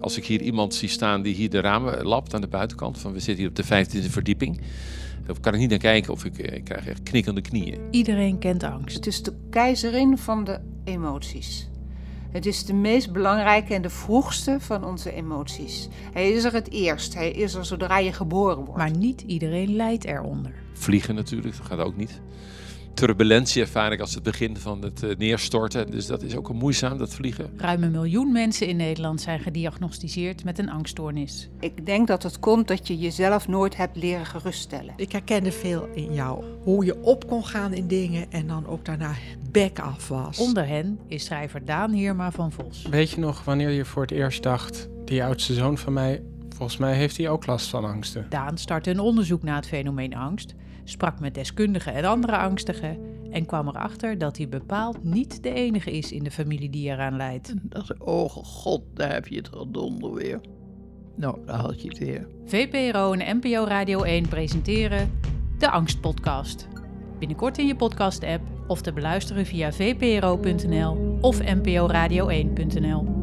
Als ik hier iemand zie staan die hier de ramen lapt aan de buitenkant, van we zitten hier op de 15e verdieping, dan kan ik niet naar kijken of ik, eh, ik krijg echt knikkende knieën. Iedereen kent angst. Het is de keizerin van de emoties. Het is de meest belangrijke en de vroegste van onze emoties. Hij is er het eerst. Hij is er zodra je geboren wordt. Maar niet iedereen lijdt eronder. Vliegen natuurlijk, dat gaat ook niet. Turbulentie ervaar ik als het begin van het eh, neerstorten. Dus dat is ook een moeizaam, dat vliegen. Ruim een miljoen mensen in Nederland zijn gediagnosticeerd met een angststoornis. Ik denk dat het komt dat je jezelf nooit hebt leren geruststellen. Ik herkende veel in jou. Hoe je op kon gaan in dingen en dan ook daarna bek af was. Onder hen is schrijver Daan Heerma van Vos. Weet je nog wanneer je voor het eerst dacht, die oudste zoon van mij, volgens mij heeft hij ook last van angsten. Daan startte een onderzoek naar het fenomeen angst, sprak met deskundigen en andere angstigen en kwam erachter dat hij bepaald niet de enige is in de familie die eraan lijdt. dacht ik, oh god, daar heb je het donder weer. Nou, daar had je het weer. VPRO en NPO Radio 1 presenteren de Angstpodcast. Binnenkort in je podcast-app of te beluisteren via vpro.nl of nporadio1.nl.